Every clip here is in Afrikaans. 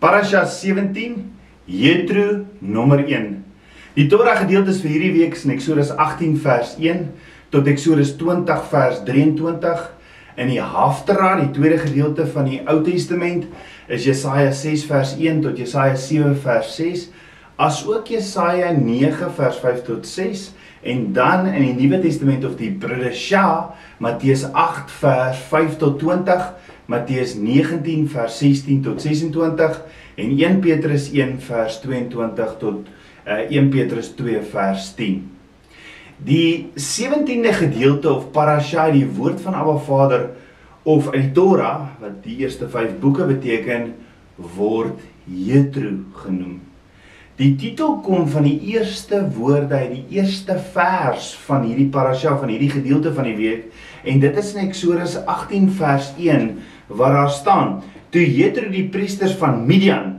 Parasha 17 Jethro nommer 1. Die Torah gedeeltes vir hierdie week is in Eksodus 18 vers 1 tot Eksodus 20 vers 23. In die Haftara, die tweede gedeelte van die Ou Testament, is Jesaja 6 vers 1 tot Jesaja 7 vers 6, asook Jesaja 9 vers 5 tot 6 en dan in die Nuwe Testament of die Bridesha, Matteus 8 vers 5 tot 20 Matteus 19 vers 16 tot 26 en 1 Petrus 1 vers 22 tot uh, eh, 1 Petrus 2 vers 10. Die 17de gedeelte of parasha, die woord van Abba Vader of uit die Torah wat die eerste 5 boeke beteken, word Jethro genoem. Die titel kom van die eerste woorde uit die eerste vers van hierdie parasha van hierdie gedeelte van die week en dit is in Eksodus 18 vers 1 waar daar staan: Toe Jethro die priesters van Midian,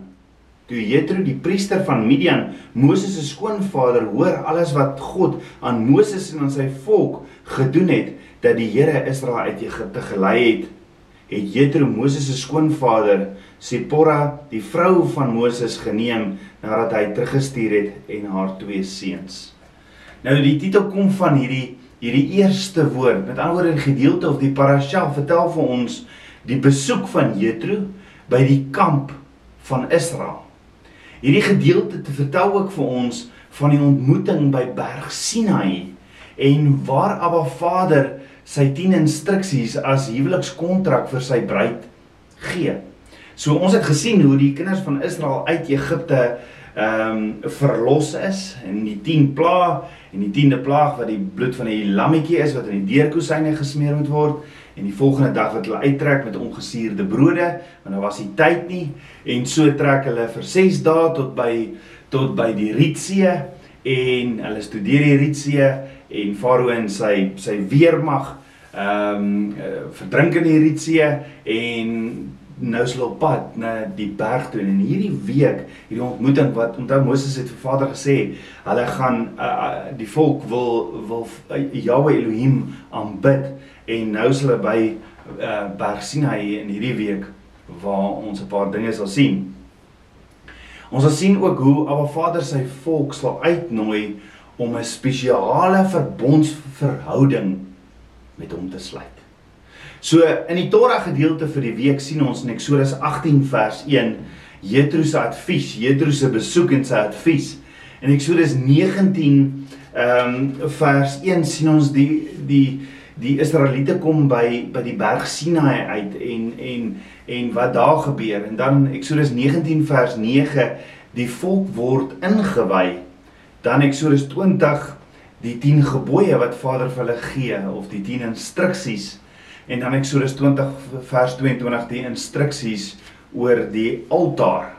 toe Jethro die priester van Midian, Moses se skoonvader hoor alles wat God aan Moses en aan sy volk gedoen het dat die Here Israel uit Egipte gelei het, het Jethro Moses se skoonvader Sipora, die vrou van Moses geneem nadat hy teruggestuur het en haar twee seuns. Nou die titel kom van hierdie hierdie eerste woord. Met ander woorde die gedeelte of die parasha vertel vir ons die besoek van Jethro by die kamp van Israel. Hierdie gedeelte te vertel ook vir ons van die ontmoeting by Berg Sinai en waar Abba Vader sy 10 instruksies as huwelikskontrak vir sy bruid gee. So ons het gesien hoe die kinders van Israel uit Egipte ehm um, verlos is en die 10 plaag en die 10de plaag wat die bloed van die lammetjie is wat in die deurkosyne gesmeer moet word en die volgende dag wat hulle uittrek met ongesuurde brode want daar was nie tyd nie. En so trek hulle vir 6 dae tot by tot by die Rietsee. En hulle studeer die Rietsee en Farao en sy sy weermag ehm um, verdrink in die Rietsee. En nou is hulle op pad na die berg toe. En in hierdie week hierdie ontmoeting wat onthou Moses het vir Vader gesê hulle gaan uh, uh, die volk wil wil uh, Yahweh Elohim aanbid en nou is hulle by uh, Berg Sinai in hierdie week waar ons 'n paar dinge sal sien. Ons sal sien ook hoe Abba Vader sy volk sal uitnooi om 'n spesiale verbondsverhouding met hom te sluit. So in die Torah gedeelte vir die week sien ons in Eksodus 18 vers 1 Jethro se advies, Jethro se besoek en sy advies. In Eksodus 19 ehm um, vers 1 sien ons die die die Israeliete kom by by die berg Sinai uit en en en wat daar gebeur. En dan Eksodus 19 vers 9 die volk word ingewy. Dan Eksodus 20 die 10 gebooie wat Vader vir hulle gee of die 10 instruksies. En dan Eksodus 20 vers 22 die instruksies oor die altaar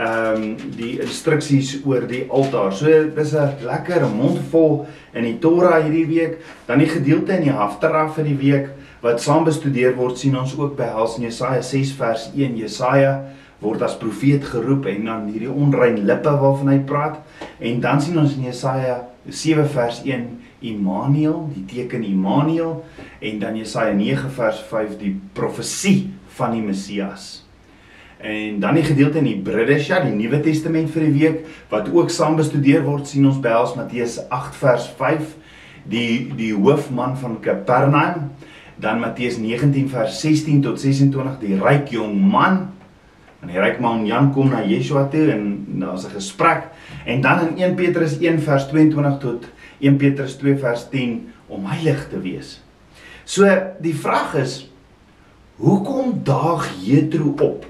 ehm um, die instruksies oor die altaar. So dis 'n lekker mondvol in die Torah hierdie week. Dan die gedeelte in die Haftara vir die week wat saam bestudeer word, sien ons ook by Hels in Jesaja 6 vers 1. Jesaja word as profeet geroep en dan hierdie onrein lippe waarvan hy praat. En dan sien ons in Jesaja 7 vers 1 Immanuel, die teken Immanuel en dan Jesaja 9 vers 5 die profesie van die Messias. En dan die gedeelte in Hebreësja, die Nuwe Testament vir die week wat ook saam bestudeer word, sien ons by ons Matteus 8 vers 5, die die hoofman van Kapernaum, dan Matteus 19 vers 16 tot 26, die ryk jong man. En die ryk man Jan kom na Yeshua toe en daar's 'n gesprek en dan in 1 Petrus 1 vers 22 tot 1 Petrus 2 vers 10 om heilig te wees. So die vraag is hoekom daag Jethro op?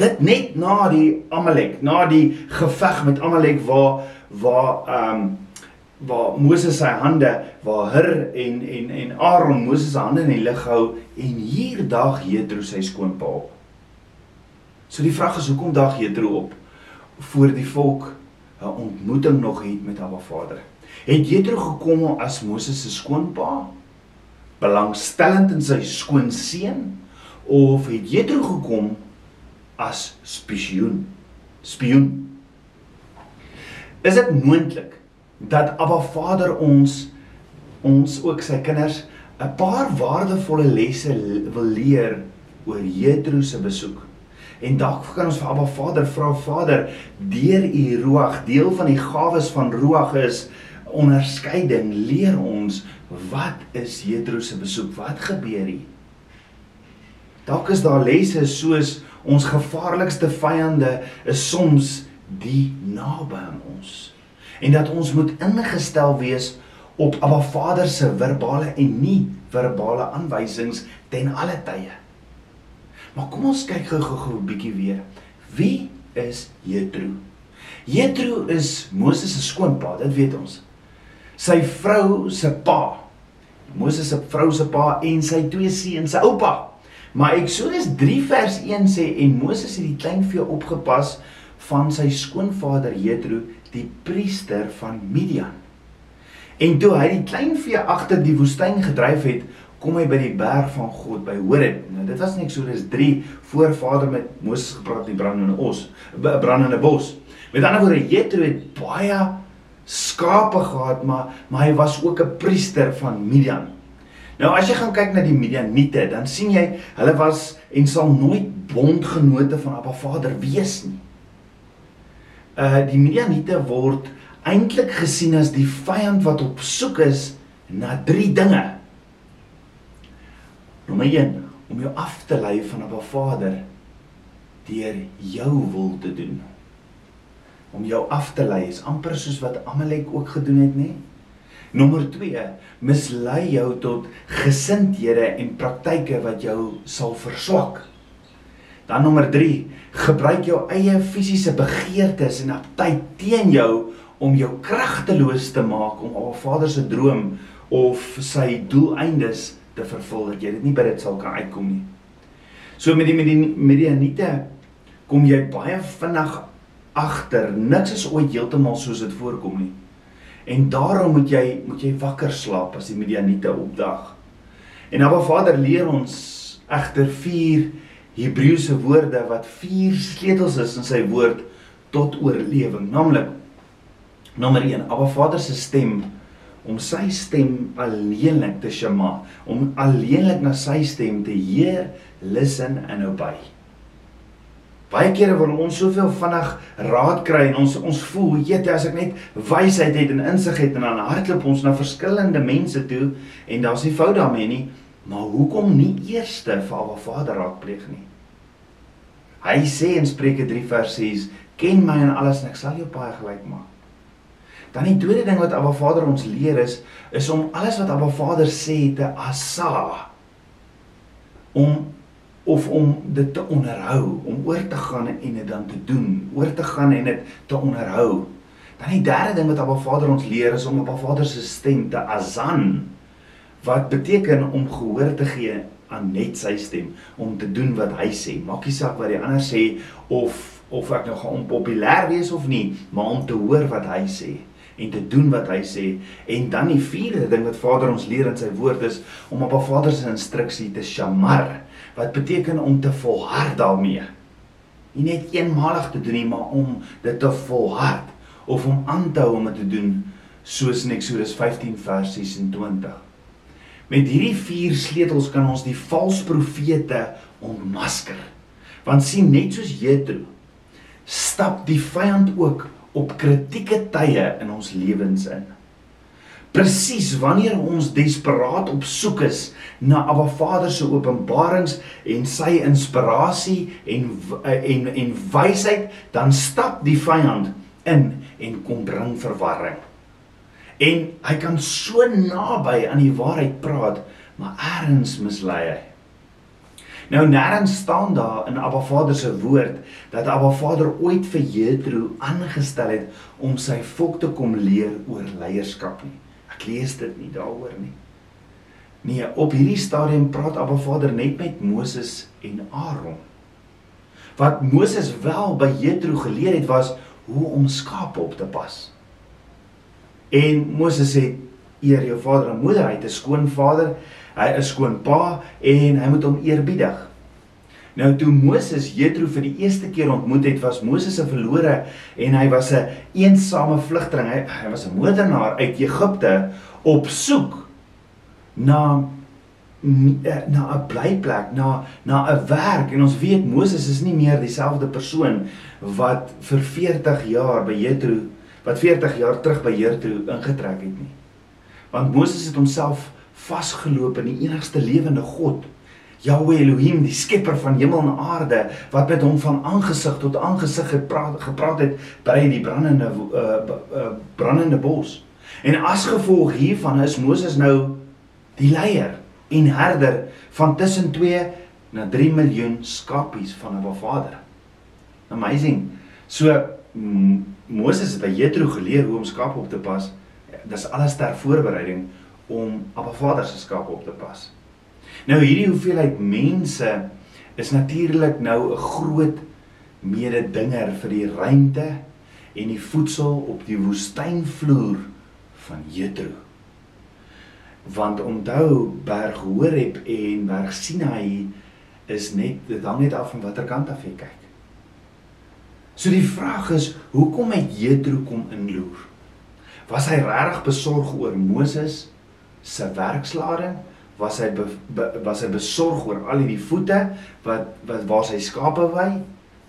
Dit net na die Amalek, na die geveg met Amalek waar waar ehm um, waar Moses sy hande, waar Hur en en en Aaron Moses se hande in die lug hou en hier daag Jethro sy skoonpa op. So die vraag is hoekom daag Jethro op voor die volk 'n ontmoeting nog het met Abba Vader? Het Jethro gekom as Moses se skoonpa? Belangstellend in sy skoonseun of het Jethro gekom as spioen. Spioen. Is dit moontlik dat Abba Vader ons ons ook sy kinders 'n paar waardevolle lesse wil leer oor Jethro se besoek? En dalk kan ons vir Abba Vader vra Vader, deur u Ruach, deel van die gawes van Ruach is onderskeiding, leer ons wat is Jethro se besoek? Wat gebeur hier? Dalk is daar lesse soos ons gevaarlikste vyande is soms die naby aan ons. En dat ons moet ingestel wees op Abba Vader se verbale en nie verbale aanwysings ten alle tye. Maar kom ons kyk gou-gou 'n bietjie weer. Wie is Jethro? Jethro is Moses se skoonpa, dit weet ons. Sy vrou se pa. Moses se vrou se pa en sy twee seuns se oupa. Maar Eksodus 3 vers 1 sê en Moses het die kleinvee opgepas van sy skoonvader Jethro, die priester van Midian. En toe hy die kleinvee agter die woestyn gedryf het, kom hy by die berg van God by Horeb. Nou dit was nie Eksodus 3 voor Vader met Moses gepraat die brandende os, brandende bos. Met ander woorde Jethro het baie skape gehad, maar maar hy was ook 'n priester van Midian. Nou as jy gaan kyk na die Midianiete, dan sien jy hulle was en sal nooit bondgenote van Abba Vader wees nie. Uh die Midianiete word eintlik gesien as die vyand wat op soek is na drie dinge. Nommer 1 om jou af te lei van 'n Vader deur jou wil te doen. Om jou af te lei is amper soos wat Amalek ook gedoen het, nê? Nommer 2 mislei jou tot gesindhede en praktyke wat jou sal verswak. Dan nommer 3 gebruik jou eie fisiese begeertes en aptyt teen jou om jou kragteloos te maak om op Vader se droom of sy doeleindes te vervul dat jy dit nie by dit sal kan uitkom nie. So met die met die Midianiete kom jy baie vinnig agter niks is ooit heeltemal soos dit voorkom nie. En daarom moet jy moet jy wakker slaap as die Midianiete opdag. En Abba Vader leer ons egter vier Hebreëse woorde wat vier sleutels is in sy woord tot oorlewing, naamlik nommer 1, Abba Vader se stem om sy stem alleenlik te shema, om alleenlik na sy stem te hear, listen and obey. Baie kere wil ons soveel vinnig raad kry en ons ons voel, jete, as ek net wysheid het en insig het en dan hardloop ons na verskillende mense toe en daar's nie fout daarmee nie, maar hoekom nie eerste vir Abba Vader raadpleeg nie? Hy sê in Spreuke 3 vers 6, ken my en alles en ek sal jou baie gelyk maak. Dan die tweede ding wat Abba Vader ons leer is is om alles wat Abba Vader sê te asa om of om dit te onderhou, om oor te gaan en dit dan te doen, oor te gaan en dit te onderhou. Dan die derde ding wat Abba Vader ons leer is om Abba Vader se stem te azan wat beteken om gehoor te gee aan net sy stem om te doen wat hy sê. Maak nie saak wat die ander sê of of ek nou gaan onpopulêr wees of nie, maar om te hoor wat hy sê en te doen wat hy sê. En dan die vierde ding wat Vader ons leer in sy woord is om op 'n Vader se instruksie te shamar, wat beteken om te volhard daarmee. Nie net eenmalig te doen nie, maar om dit te volhard of om aan te hou om dit te doen soos in Eksodus 15 vers 26. Met hierdie vier sleutels kan ons die valse profete ontmasker. Want sien net soos Jethro stap die vyand ook op kritieke tye in ons lewens in. Presies wanneer ons desperaat op soek is na Abba Vader se openbarings en sy inspirasie en en en wysheid, dan stap die vyand in en kom bring verwarring. En hy kan so naby aan die waarheid praat, maar eers mislei hy. Nou nêrens staan daar in Abba Vader se woord dat Abba Vader ooit vir Jethro aangestel het om sy volk te kom leer oor leierskap nie. Ek lees dit nie daaroor nie. Nee, op hierdie stadium praat Abba Vader net met Moses en Aaron. Wat Moses wel by Jethro geleer het was hoe om skape op te pas. En Moses sê eer jou vader en moeder, hy het 'n skoon vader, hy is skoon pa en hy moet hom eerbiedig. Nou toe Moses Jethro vir die eerste keer ontmoet het, was Moses 'n verlore en hy was 'n een eensame vlugteling. Hy, hy was 'n moordenaar uit Egipte op soek na na 'n blyplek, na na 'n werk en ons weet Moses is nie meer dieselfde persoon wat vir 40 jaar by Jethro wat 40 jaar terug by Jethro ingetrek het nie. Want Moses het homself vasgeloop in die enigste lewende God. Yahweh Elohim, die skepper van hemel en aarde, wat met hom van aangesig tot aangesig gepraat gepraat het by die brandende uh, uh, brandende bos. En as gevolg hiervan is Moses nou die leier en herder van tussen 2 na 3 miljoen skapies van 'n Vader. Amazing. So Moses het by Jethro geleer hoe om skape op te pas. Dis alles ter voorbereiding om Abba Vader se skape op te pas. Nou hierdie hoeveelheid mense is natuurlik nou 'n groot mededinger vir die ruimte en die voedsel op die woestynvloer van Jethro. Want onthou Berg Horeb en Berg Sinai is net dit hang net af van watter kant af jy kyk. So die vraag is, hoekom het Jethro kom inloer? Was hy regtig besorg oor Moses se werkslading? Was hy be, be, was hy besorg oor al die voete wat wat waar sy skape wy?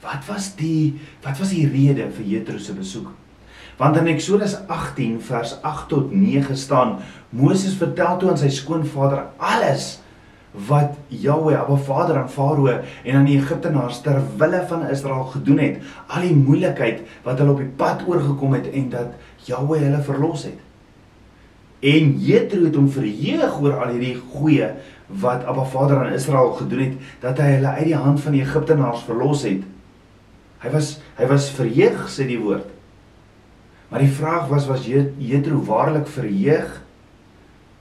Wat was die wat was die rede vir Jethro se besoek? Want in Eksodus 18 vers 8 tot 9 staan Moses vertel toe aan sy skoonvader alles wat Jahweh, Abba Vader aan Farao en aan die Egiptenaars ter wille van Israel gedoen het, al die moeilikheid wat hulle op die pad oorgekom het en dat Jahweh hulle verlos het. En Jethro het hom verheug oor al hierdie goeie wat Abba Vader aan Israel gedoen het, dat hy hulle uit die hand van die Egiptenaars verlos het. Hy was hy was verheug sê die woord. Maar die vraag was was Jethro waarlik verheug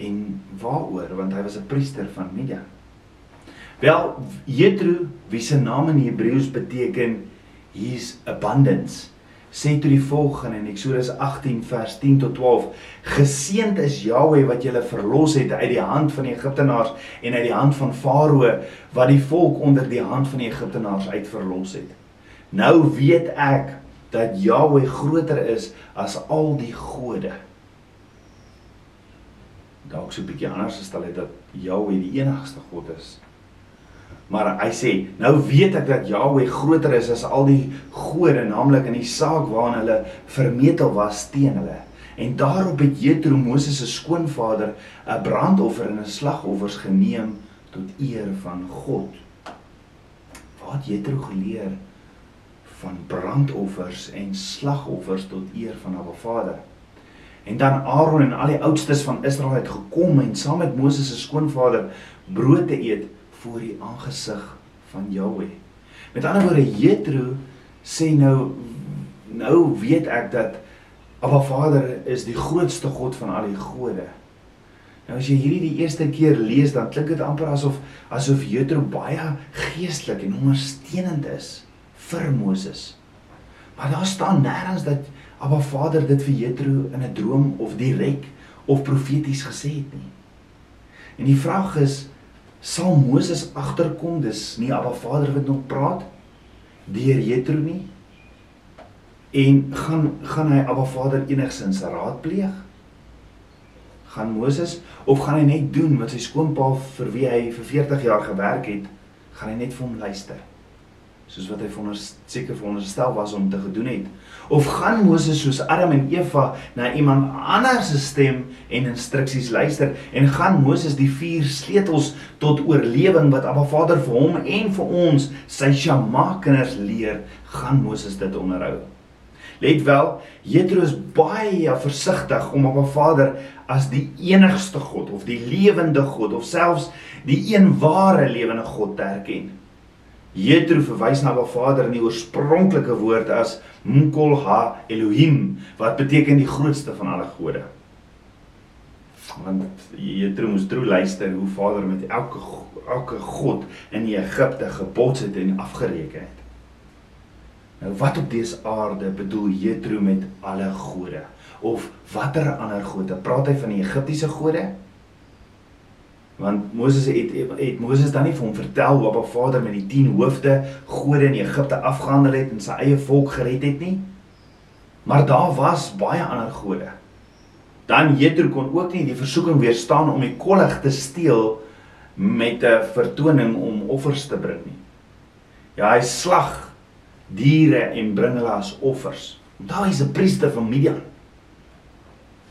en waaroor want hy was 'n priester van Midian. Wel Jethro wie se naam in Hebreëus beteken he's abundance sê toe die volgende in Eksodus 18 vers 10 tot 12 geseend is Jahweh wat julle verlos het uit die hand van die Egiptenaars en uit die hand van Farao wat die volk onder die hand van die Egiptenaars uitverlos het. Nou weet ek dat Yahweh groter is as al die gode. Dalk so 'n bietjie anders gestel het dat Yahweh die enigste God is. Maar hy sê, nou weet ek dat Yahweh groter is as al die gode, naamlik in die saak waarin hulle vermetel was teen hulle. En daarop het Jethro Moses se skoonvader 'n brandoffer en 'n slagoffers geneem tot eer van God. Wat het Jethro geleer? van brandoffers en slagoffers tot eer van Abba Vader. En dan Aaron en al die oudstes van Israel het gekom en saam met Moses se skoonvader brood te eet voor die aangesig van Jahweh. Met ander woorde Jethro sê nou nou weet ek dat Abba Vader is die grootste God van al die gode. Nou as jy hierdie die eerste keer lees dan klink dit amper asof asof Jethro baie geestelik en ondersteunend is vir Moses. Maar daar staan nêrens dat Abba Vader dit vir Jethro in 'n droom of direk of profeties gesê het nie. En die vraag is sal Moses agterkom dis nie Abba Vader wat nog praat deur Jethro nie? En gaan gaan hy Abba Vader enigsins raadpleeg? Gaan Moses of gaan hy net doen wat sy skoonpa vir wie hy vir 40 jaar gewerk het, gaan hy net vir hom luister? Soos wat hy seker veronderstel was om te gedoen het? Of gaan Moses soos Adam en Eva na iemand anders se stem en instruksies luister en gaan Moses die vier sleutels tot oorlewing wat Abba Vader vir hom en vir ons sy Shama kinders leer, gaan Moses dit onderhou? Let wel, Jethro is baie versigtig om Abba Vader as die enigste God of die lewende God of selfs die een ware lewende God te erken. Jethro verwys na Abba Vader in die oorspronklike woord as Mkol Ha Elohim wat beteken die grootste van alle gode. Want Jethro moes trou luister hoe Vader met elke elke god in Egipte gebots het en afgereken het. Nou wat op dese aarde bedoel Jethro met alle gode of watter ander gode? Praat hy van die Egiptiese gode? Want Moses het het Moses dan nie vir hom vertel hoe Abba Vader met die 10 hoofde gode in Egipte afgehandel het en sy eie volk gered het nie. Maar daar was baie ander gode. Dan Jethro kon ook nie die versoeking weerstaan om die kollig te steel met 'n vertoning om offers te bring nie. Ja, hy slag diere en bring hulle as offers. Onthou hy's 'n priester van Midian.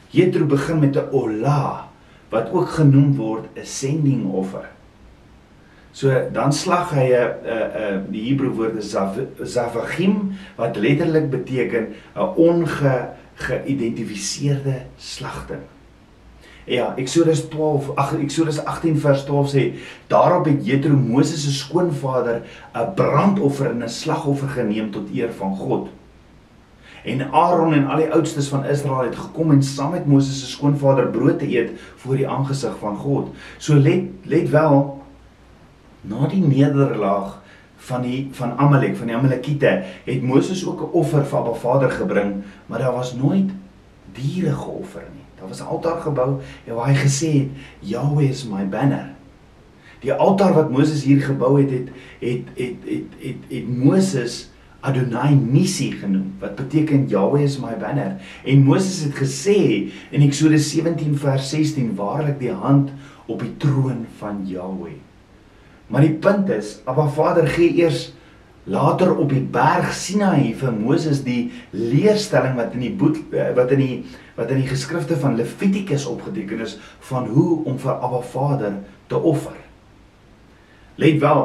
Jethro begin met 'n ola wat ook genoem word 'n sending offer. So dan slag hy 'n 'n die Hebreë woord is zavagim wat letterlik beteken 'n onge geïdentifiseerde slagting. Ja, Eksodus 12, ag Eksodus 18 vers 12 sê daarop het Jethro Moses se skoonvader 'n brandoffer en 'n slagoffer geneem tot eer van God. En Aaron en al die oudstes van Israel het gekom en saam met Moses se skoonvader brood te eet voor die aangesig van God. So let let wel na die nederlaag van die van Amalek, van die Amalekiete, het Moses ook 'n offer vir Abba Vader gebring, maar daar was nooit diere geoffer nie. Daar was 'n altaar gebou en waar hy gesê het, "Yahweh is my banner." Die altaar wat Moses hier gebou het, het het het het het, het, het Moses Adonai Nisi genoem wat beteken Yahweh is my banner en Moses het gesê in Eksodus 17 vers 16 waarlik die hand op die troon van Yahweh Maar die punt is, Abba Vader gee eers later op die berg Sinaï vir Moses die leerstelling wat in die boek eh, wat in die wat in die geskrifte van Levitikus opgeteken is van hoe om vir Abba Vader te offer. Let wel.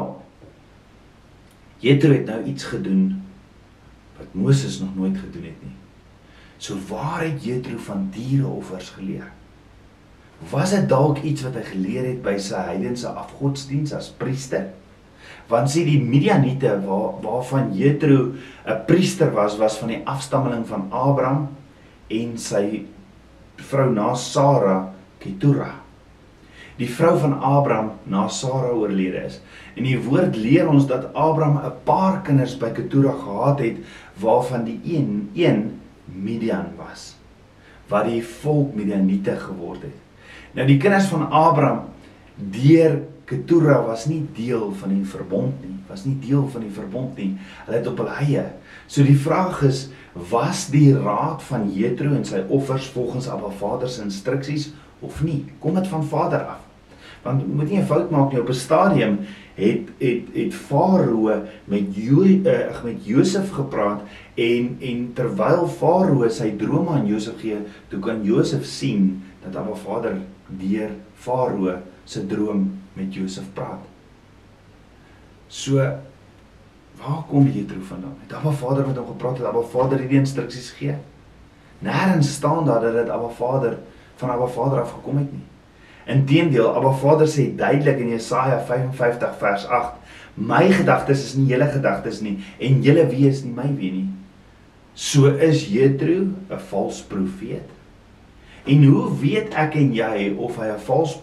Jethro het nou iets gedoen wat Moses nog nooit gedoen het nie. So waar het Jethro van diereoffers geleer? Was dit dalk iets wat hy geleer het by sy heidense afgodsdiens as priester? Want sê die Midianiete waar waarvan Jethro 'n priester was, was van die afstammeling van Abraham en sy vrou na Sara, Ketura. Die vrou van Abraham na Sara oorlede is. En die woord leer ons dat Abraham 'n paar kinders by Ketura gehad het waarvan die een een Midian was wat die volk Midianiete geword het. Nou die kinders van Abraham deur Ketura was nie deel van die verbond nie, was nie deel van die verbond nie. Hulle het op hul eie. So die vraag is, was die raad van Jethro en sy offers volgens Abba Vader se instruksies of nie? Kom dit van Vader af? Want moet nie 'n fout maak nie op 'n stadium het het het Farao met Jo uh, met Josef gepraat en en terwyl Farao sy drome aan Josef gee, toe kan Josef sien dat Abba Vader deur Farao se droom met Josef praat. So waar kom Jethro vandaan? Het Abba Vader met hom gepraat het? Abba Vader hierdie instruksies gee? Nêrens staan daar dat dit Abba Vader van Abba Vader af gekom het nie. Inteendeel, Abba Vader sê duidelik in Jesaja 55 vers 8: My gedagtes is nie julle gedagtes nie en julle wees is nie my wees nie. So is Jethro 'n vals profeet. En hoe weet ek en jy of hy 'n vals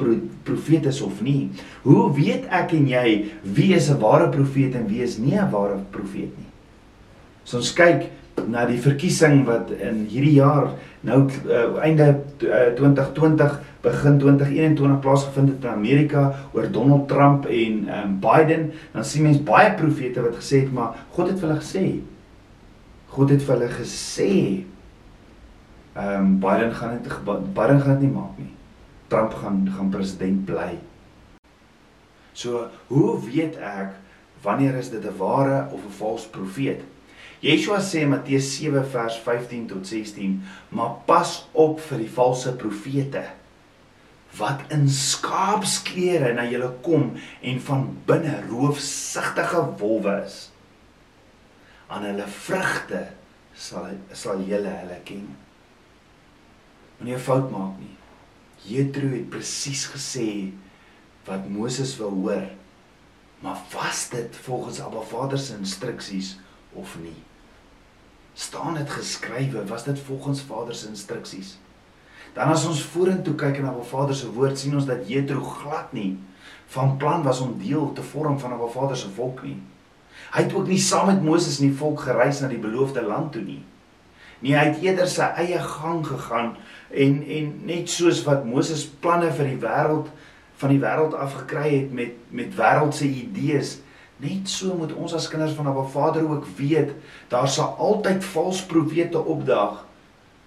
profeet is of nie? Hoe weet ek en jy wie is 'n ware profeet en wie is nie 'n ware profeet nie? So ons kyk na die verkiesing wat in hierdie jaar nou uh, einde uh, 2020 begin 2021 plaasgevind het in Amerika oor Donald Trump en um, Biden, dan sien mens baie profete wat gesê het maar God het vir hulle gesê. God het vir hulle gesê Ehm um, Biden gaan dit Biden gaan dit nie maak nie. Trump gaan gaan president bly. So, hoe weet ek wanneer is dit 'n ware of 'n vals profeet? Yeshua sê in Matteus 7 vers 15 tot 16: "Maar pas op vir die valse profete wat in skaapsklere na julle kom en van binne roofsigtige wolwe is. Aan hulle vrugte sal sal julle hulle ken." moenie 'n fout maak nie. Jethro het presies gesê wat Moses wou hoor. Maar was dit volgens Abba Vader se instruksies of nie? staan dit geskrywe, was dit volgens Vader se instruksies? Dan as ons vorentoe kyk na Abba Vader se woord, sien ons dat Jethro glad nie van plan was om deel te vorm van Abba Vader se volk nie. Hy het ook nie saam met Moses en die volk gereis na die beloofde land toe nie. Nee, hy het eerder sy eie gang gegaan en en net soos wat Moses planne vir die wêreld van die wêreld af gekry het met met wêreldse idees net so moet ons as kinders van Abba Vader ook weet daar sal altyd valse profete opdaag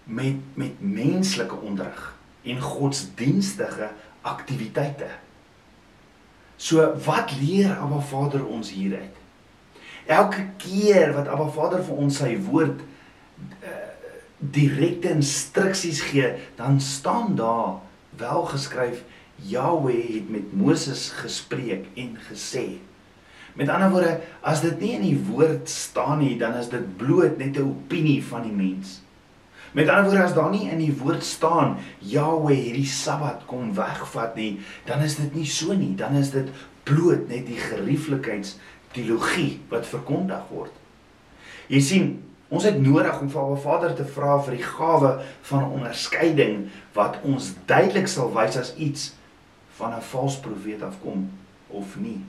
met met menslike onderrig en godsdienstige aktiwiteite So wat leer Abba Vader ons hieruit? Elke keer wat Abba Vader vir ons sy woord uh, direkte instruksies gee, dan staan daar wel geskryf Yahweh het met Moses gespreek en gesê. Met ander woorde, as dit nie in die woord staan nie, dan is dit bloot net 'n opinie van die mens. Met ander woorde, as daar nie in die woord staan Yahweh hierdie Sabbat kom wegvat nie, dan is dit nie so nie, dan is dit bloot net die gerieflikheids teologie wat verkondig word. Jy sien, ons het nodig om vir our Vader te vra vir die gawe van onderskeiding wat ons duidelik sal wys as iets van 'n valse profeet afkom of nie.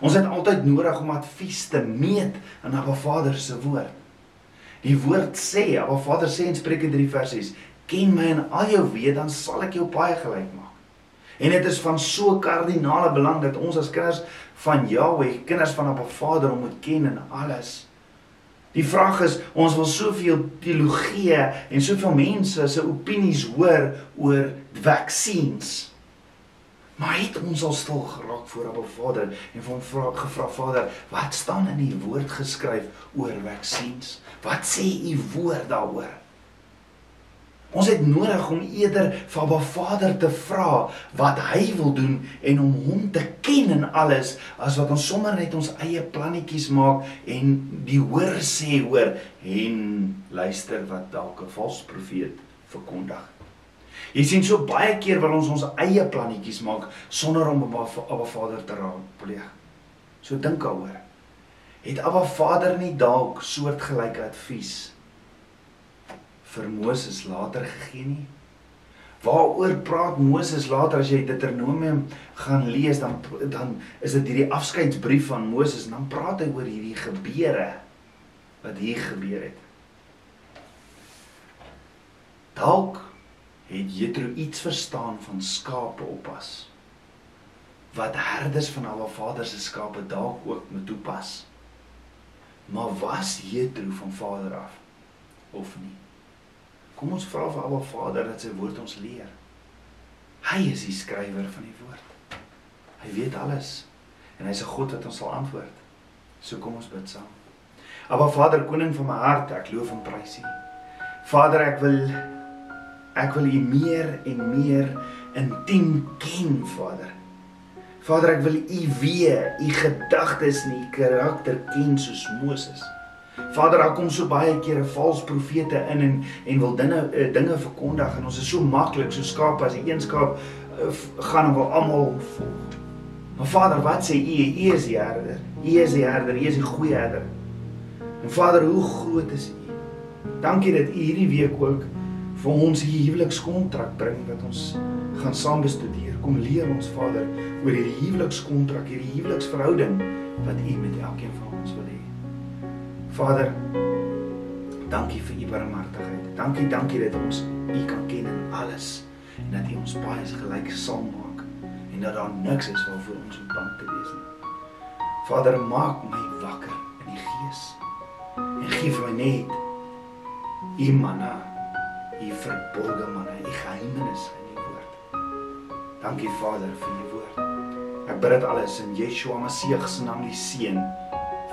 Ons het altyd nodig om advies te meet in Abba Vader se woord. Die woord sê, Abba Vader sê in Spreuke 3 vers 6, "Ken my in al jou weë, dan sal ek jou baie gelyk maak." En dit is van so kardinale belang dat ons as kinders van Jahweh, kinders van Abba Vader, moet ken in alles. Die vraag is, ons wil soveel teologie en soveel mense se opinies hoor oor vaksines. Maar het ons al stil geraak voor Abba Vader en van vra gevra Vader, wat staan in die woord geskryf oor vaksines? Wat sê u woord daaroor? Ons het nodig om eerder vir Abba Vader te vra wat hy wil doen en om hom te ken in alles as wat ons sommer net ons eie plannetjies maak en die hoor sê hoor en luister wat dalk 'n valse profeet verkondig. Jy sien so baie keer wil ons ons eie plannetjies maak sonder om op Abba Vader te raadpleeg. So dink daaroor. Het Abba Vader nie dalk soortgelyke advies vir Moses later gegee nie? Waaroor praat Moses later as jy Deuteronomium gaan lees dan dan is dit hierdie afskeidsbrief van Moses en dan praat hy oor hierdie gebeure wat hier gebeur het. Dalk het Jethro iets verstaan van skape oppas wat herders van Abba Vader se skape dalk ook moet toepas. Maar was Jethro van Vader af of nie? Kom ons vra vir Abba Vader dat sy woord ons leer. Hy is die skrywer van die woord. Hy weet alles en hy's 'n God wat ons sal antwoord. So kom ons bid saam. Abba Vader, koning van my hart, ek loof en prys U. Vader, ek wil Ek wil U meer en meer intiem ken, Vader. Vader, ek wil U weet, U gedagtes en U karakter ken soos Moses. Vader, daar kom so baie kere valse profete in en en wil dinge uh, dinge verkondig en ons is so maklik so skaap as 'n eenskaap uh, gaan en wil almal volg. Maar Vader, wat sê U? U is die herder. U is die herder, U is die goeie herder. En Vader, hoe groot is U? Dankie dat U hierdie week ook vir ons hier huwelikskontrak bring wat ons gaan saam bestudeer. Kom leer ons Vader oor hierdie huwelikskontrak, hierdie huweliksverhouding wat U met elkeen van ons wil hê. Vader, dankie vir U barmhartigheid. Dankie, dankie dat ons U kan ken in alles en dat U ons baie gelyk sal maak en dat daar niks is waarvoor ons moet bang te wees nie. Vader, maak my wakker in die gees en gee vir my net U manna u verborge manne, u geheimenis in u woord. Dankie Vader vir u woord. Ek bid dit alles in Yeshua Messie se naam, die seun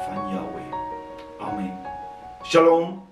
van Jahweh. Amen. Shalom.